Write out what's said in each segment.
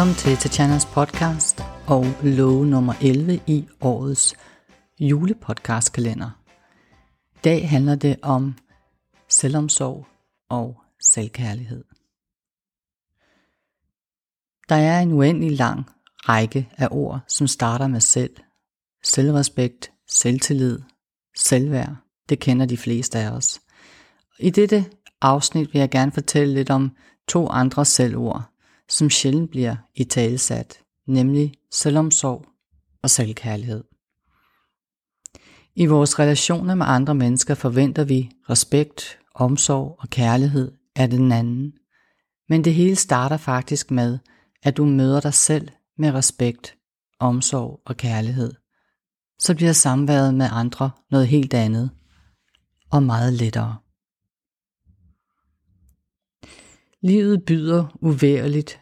Velkommen til Tatjanas podcast og lov nummer 11 i årets julepodcastkalender. I dag handler det om selvomsorg og selvkærlighed. Der er en uendelig lang række af ord, som starter med selv. Selvrespekt, selvtillid, selvværd. Det kender de fleste af os. I dette afsnit vil jeg gerne fortælle lidt om to andre selvord, som sjældent bliver i talesat, nemlig selvomsorg og selvkærlighed. I vores relationer med andre mennesker forventer vi respekt, omsorg og kærlighed af den anden. Men det hele starter faktisk med, at du møder dig selv med respekt, omsorg og kærlighed. Så bliver samværet med andre noget helt andet og meget lettere. Livet byder uværligt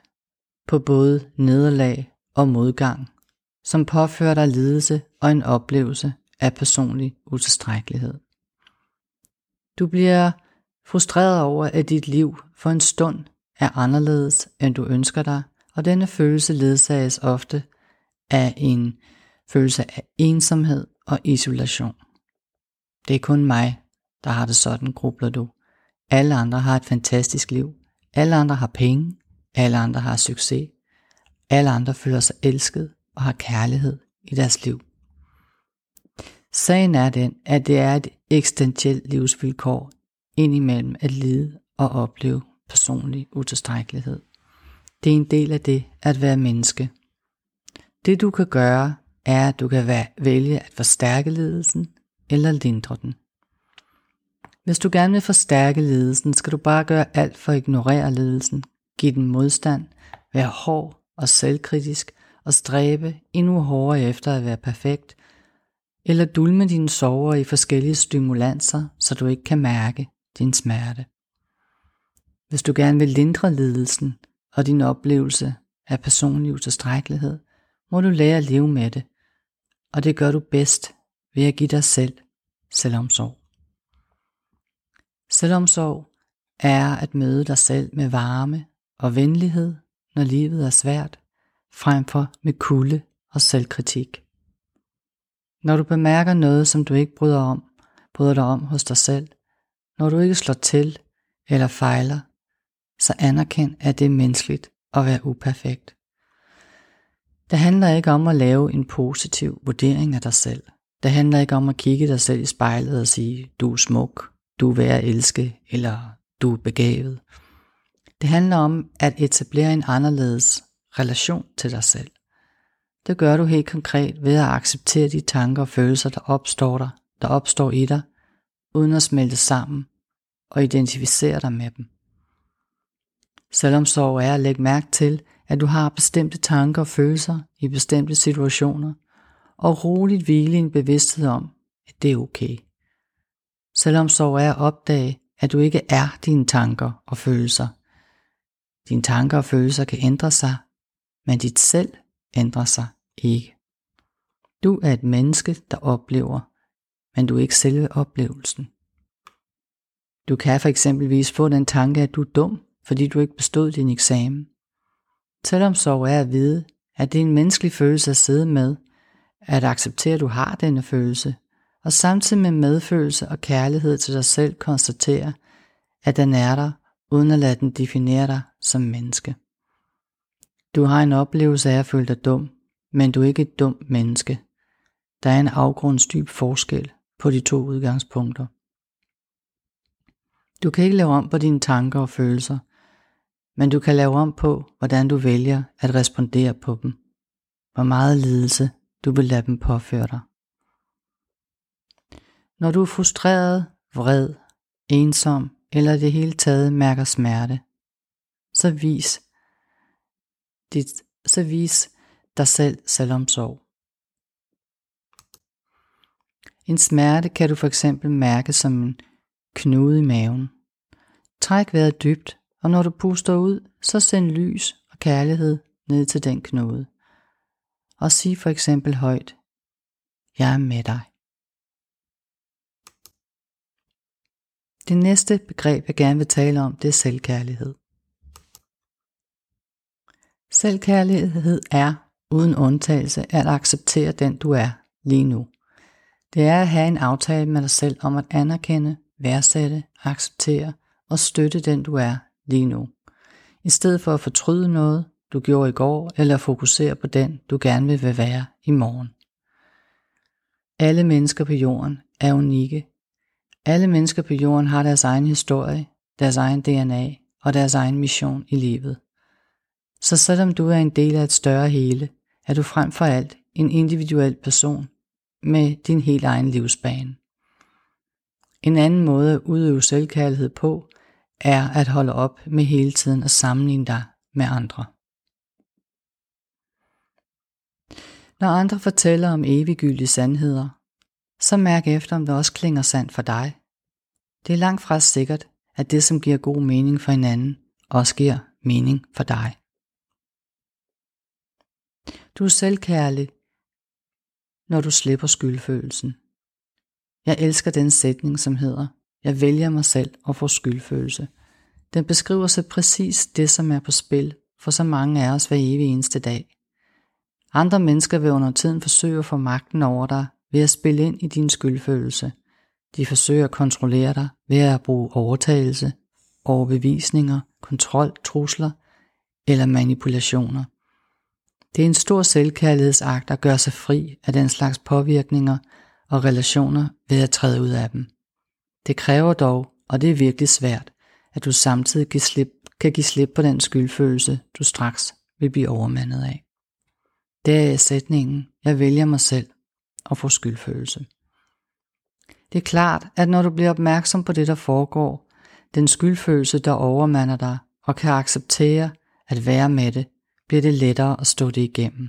på både nederlag og modgang, som påfører dig lidelse og en oplevelse af personlig utilstrækkelighed. Du bliver frustreret over, at dit liv for en stund er anderledes, end du ønsker dig, og denne følelse ledsages ofte af en følelse af ensomhed og isolation. Det er kun mig, der har det sådan, grubler du. Alle andre har et fantastisk liv. Alle andre har penge. Alle andre har succes. Alle andre føler sig elsket og har kærlighed i deres liv. Sagen er den, at det er et eksistentielt livsvilkår indimellem at lide og opleve personlig utilstrækkelighed. Det er en del af det at være menneske. Det du kan gøre, er at du kan vælge at forstærke lidelsen eller lindre den. Hvis du gerne vil forstærke ledelsen, skal du bare gøre alt for at ignorere ledelsen. give den modstand, være hård og selvkritisk og stræbe endnu hårdere efter at være perfekt, eller dulme dine sorger i forskellige stimulanser, så du ikke kan mærke din smerte. Hvis du gerne vil lindre lidelsen og din oplevelse af personlig utilstrækkelighed, må du lære at leve med det, og det gør du bedst ved at give dig selv selvomsorg. Selvomsorg er at møde dig selv med varme og venlighed, når livet er svært, frem for med kulde og selvkritik. Når du bemærker noget, som du ikke bryder om, bryder dig om hos dig selv, når du ikke slår til eller fejler, så anerkend, at det er menneskeligt at være uperfekt. Det handler ikke om at lave en positiv vurdering af dig selv. Det handler ikke om at kigge dig selv i spejlet og sige, du er smuk, du er værd at elske, eller du er begavet. Det handler om at etablere en anderledes relation til dig selv. Det gør du helt konkret ved at acceptere de tanker og følelser, der opstår der, der opstår i dig, uden at smelte sammen og identificere dig med dem. Selvomsorg er at lægge mærke til, at du har bestemte tanker og følelser i bestemte situationer, og roligt hvile en bevidsthed om, at det er okay. Selvomsorg er at opdage, at du ikke er dine tanker og følelser. Dine tanker og følelser kan ændre sig, men dit selv ændrer sig ikke. Du er et menneske, der oplever, men du er ikke selve oplevelsen. Du kan for eksempelvis få den tanke, at du er dum, fordi du ikke bestod din eksamen. Selvomsorg er at vide, at det er en menneskelig følelse at sidde med, at acceptere, at du har denne følelse, og samtidig med medfølelse og kærlighed til dig selv konstatere, at den er der, uden at lade den definere dig som menneske. Du har en oplevelse af at føle dig dum, men du er ikke et dumt menneske. Der er en afgrundsdyb forskel på de to udgangspunkter. Du kan ikke lave om på dine tanker og følelser, men du kan lave om på, hvordan du vælger at respondere på dem. Hvor meget lidelse du vil lade dem påføre dig. Når du er frustreret, vred, ensom eller det hele taget mærker smerte, så vis, dit, så vis dig selv selvomsorg. En smerte kan du for eksempel mærke som en knude i maven. Træk vejret dybt, og når du puster ud, så send lys og kærlighed ned til den knude. Og sig for eksempel højt, jeg er med dig. Det næste begreb, jeg gerne vil tale om, det er selvkærlighed. Selvkærlighed er, uden undtagelse, at acceptere den du er lige nu. Det er at have en aftale med dig selv om at anerkende, værdsætte, acceptere og støtte den du er lige nu. I stedet for at fortryde noget, du gjorde i går, eller fokusere på den, du gerne vil være i morgen. Alle mennesker på jorden er unikke. Alle mennesker på jorden har deres egen historie, deres egen DNA og deres egen mission i livet. Så selvom du er en del af et større hele, er du frem for alt en individuel person med din helt egen livsbane. En anden måde at udøve selvkærlighed på, er at holde op med hele tiden at sammenligne dig med andre. Når andre fortæller om eviggyldige sandheder, så mærk efter, om det også klinger sandt for dig. Det er langt fra sikkert, at det, som giver god mening for hinanden, også giver mening for dig. Du er selvkærlig, når du slipper skyldfølelsen. Jeg elsker den sætning, som hedder, jeg vælger mig selv og får skyldfølelse. Den beskriver så præcis det, som er på spil for så mange af os hver evig eneste dag. Andre mennesker vil under tiden forsøge at få magten over dig ved at spille ind i din skyldfølelse. De forsøger at kontrollere dig ved at bruge overtagelse, overbevisninger, kontrol, trusler eller manipulationer. Det er en stor selvkærlighedsakt at gøre sig fri af den slags påvirkninger og relationer ved at træde ud af dem. Det kræver dog, og det er virkelig svært, at du samtidig kan, slip, kan give slip på den skyldfølelse, du straks vil blive overmandet af. Det er sætningen, jeg vælger mig selv og får skyldfølelse. Det er klart, at når du bliver opmærksom på det, der foregår, den skyldfølelse, der overmander dig, og kan acceptere at være med det, bliver det lettere at stå det igennem.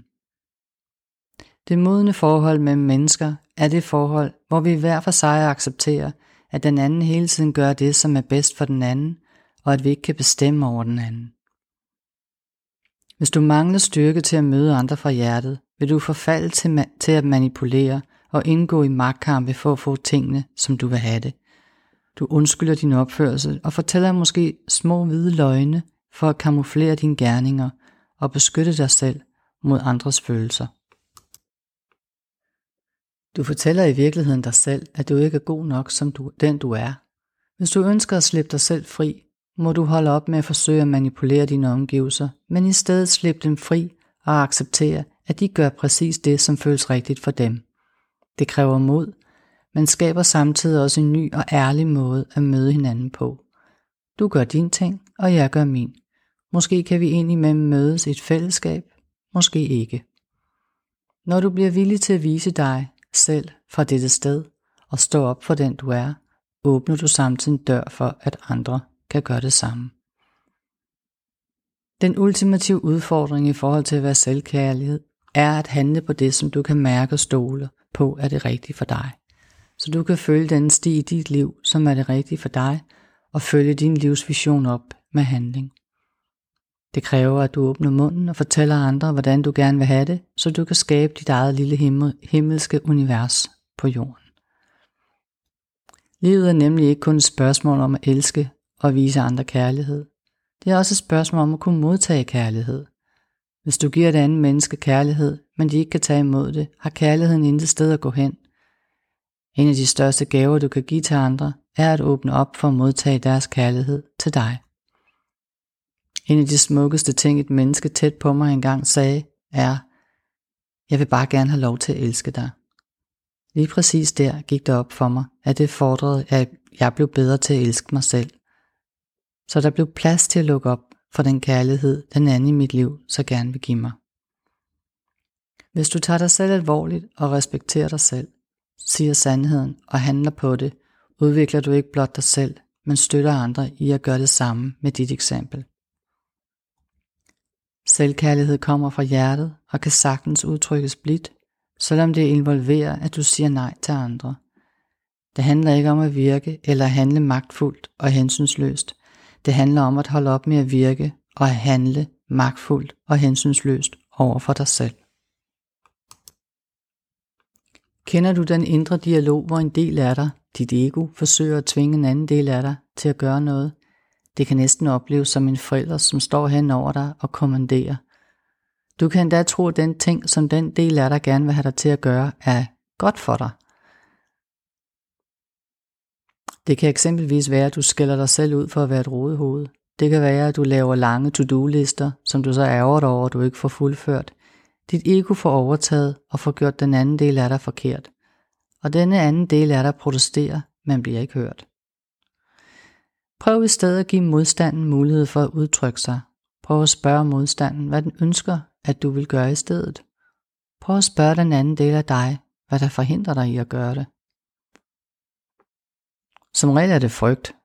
Det modne forhold mellem mennesker er det forhold, hvor vi hver for sig accepterer, at den anden hele tiden gør det, som er bedst for den anden, og at vi ikke kan bestemme over den anden. Hvis du mangler styrke til at møde andre fra hjertet, vil du forfalde til, ma- til at manipulere og indgå i magtkampe for at få tingene, som du vil have det. Du undskylder din opførsel og fortæller måske små hvide løgne for at kamuflere dine gerninger og beskytte dig selv mod andres følelser. Du fortæller i virkeligheden dig selv, at du ikke er god nok som du, den du er. Hvis du ønsker at slippe dig selv fri, må du holde op med at forsøge at manipulere dine omgivelser, men i stedet slippe dem fri og acceptere, at de gør præcis det, som føles rigtigt for dem. Det kræver mod, men skaber samtidig også en ny og ærlig måde at møde hinanden på. Du gør din ting, og jeg gør min. Måske kan vi indimellem mødes i et fællesskab, måske ikke. Når du bliver villig til at vise dig selv fra dette sted og stå op for den du er, åbner du samtidig en dør for, at andre kan gøre det samme. Den ultimative udfordring i forhold til at være selvkærlighed er at handle på det, som du kan mærke og stole på er det rigtige for dig. Så du kan følge den sti i dit liv, som er det rigtige for dig, og følge din livsvision op med handling. Det kræver, at du åbner munden og fortæller andre, hvordan du gerne vil have det, så du kan skabe dit eget lille himmel, himmelske univers på jorden. Livet er nemlig ikke kun et spørgsmål om at elske og vise andre kærlighed. Det er også et spørgsmål om at kunne modtage kærlighed. Hvis du giver et andet menneske kærlighed, men de ikke kan tage imod det, har kærligheden intet sted at gå hen. En af de største gaver, du kan give til andre, er at åbne op for at modtage deres kærlighed til dig. En af de smukkeste ting, et menneske tæt på mig engang sagde, er, jeg vil bare gerne have lov til at elske dig. Lige præcis der gik det op for mig, at det fordrede, at jeg blev bedre til at elske mig selv. Så der blev plads til at lukke op for den kærlighed, den anden i mit liv så gerne vil give mig. Hvis du tager dig selv alvorligt og respekterer dig selv, siger sandheden og handler på det, udvikler du ikke blot dig selv, men støtter andre i at gøre det samme med dit eksempel. Selvkærlighed kommer fra hjertet og kan sagtens udtrykkes blidt, selvom det involverer, at du siger nej til andre. Det handler ikke om at virke eller handle magtfuldt og hensynsløst. Det handler om at holde op med at virke og at handle magtfuldt og hensynsløst over for dig selv. Kender du den indre dialog, hvor en del af dig, dit ego, forsøger at tvinge en anden del af dig til at gøre noget? Det kan næsten opleves som en forælder, som står hen over dig og kommanderer. Du kan endda tro, at den ting, som den del af dig gerne vil have dig til at gøre, er godt for dig. Det kan eksempelvis være, at du skiller dig selv ud for at være et rodehoved. Det kan være, at du laver lange to-do-lister, som du så ærger dig over, at du ikke får fuldført. Dit ego får overtaget og får gjort den anden del af dig forkert. Og denne anden del af dig protesterer, men bliver ikke hørt. Prøv i stedet at give modstanden mulighed for at udtrykke sig. Prøv at spørge modstanden, hvad den ønsker, at du vil gøre i stedet. Prøv at spørge den anden del af dig, hvad der forhindrer dig i at gøre det. Som regel er det frygt.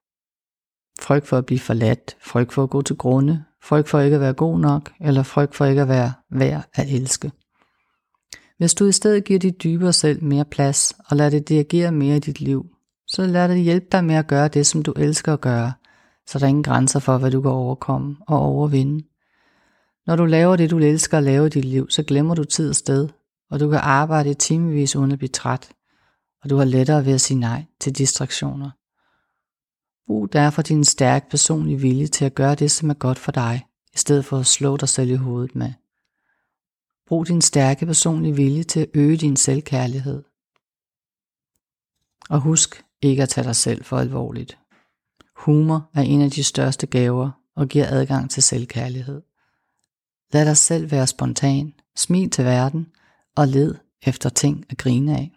Frygt for at blive forladt, frygt for at gå til grunde, frygt for ikke at være god nok, eller frygt for ikke at være værd at elske. Hvis du i stedet giver dit dybere selv mere plads, og lader det dirigere mere i dit liv, så lad det hjælpe dig med at gøre det, som du elsker at gøre, så der er ingen grænser for, hvad du kan overkomme og overvinde. Når du laver det, du elsker at lave i dit liv, så glemmer du tid og sted, og du kan arbejde timevis uden at blive træt, og du har lettere ved at sige nej til distraktioner. Brug derfor din stærke personlige vilje til at gøre det, som er godt for dig, i stedet for at slå dig selv i hovedet med. Brug din stærke personlige vilje til at øge din selvkærlighed. Og husk ikke at tage dig selv for alvorligt. Humor er en af de største gaver og giver adgang til selvkærlighed. Lad dig selv være spontan, smil til verden og led efter ting at grine af.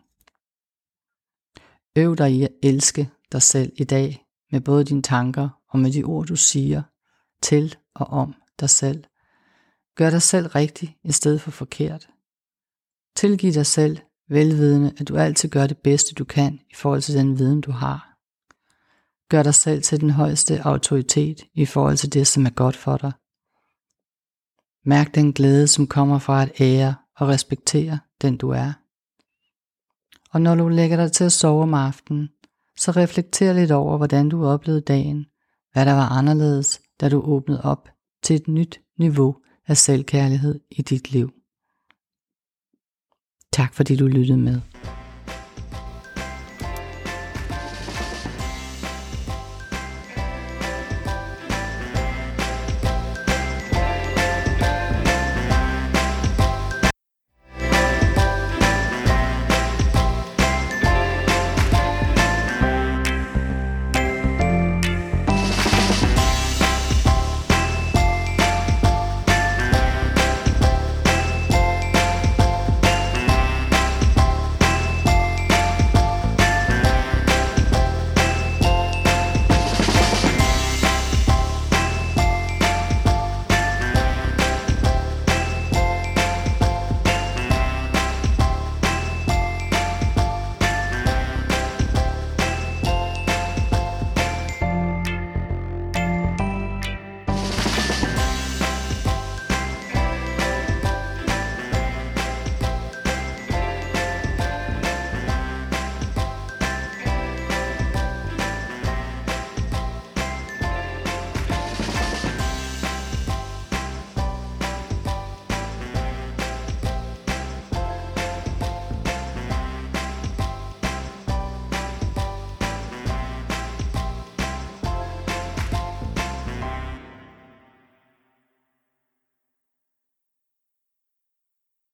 Øv dig i at elske dig selv i dag med både dine tanker og med de ord, du siger til og om dig selv. Gør dig selv rigtig i stedet for forkert. Tilgiv dig selv, velvidende at du altid gør det bedste du kan i forhold til den viden du har. Gør dig selv til den højeste autoritet i forhold til det, som er godt for dig. Mærk den glæde, som kommer fra at ære og respektere den du er. Og når du lægger dig til at sove om aftenen, så reflekter lidt over, hvordan du oplevede dagen, hvad der var anderledes, da du åbnede op til et nyt niveau af selvkærlighed i dit liv. Tak fordi du lyttede med.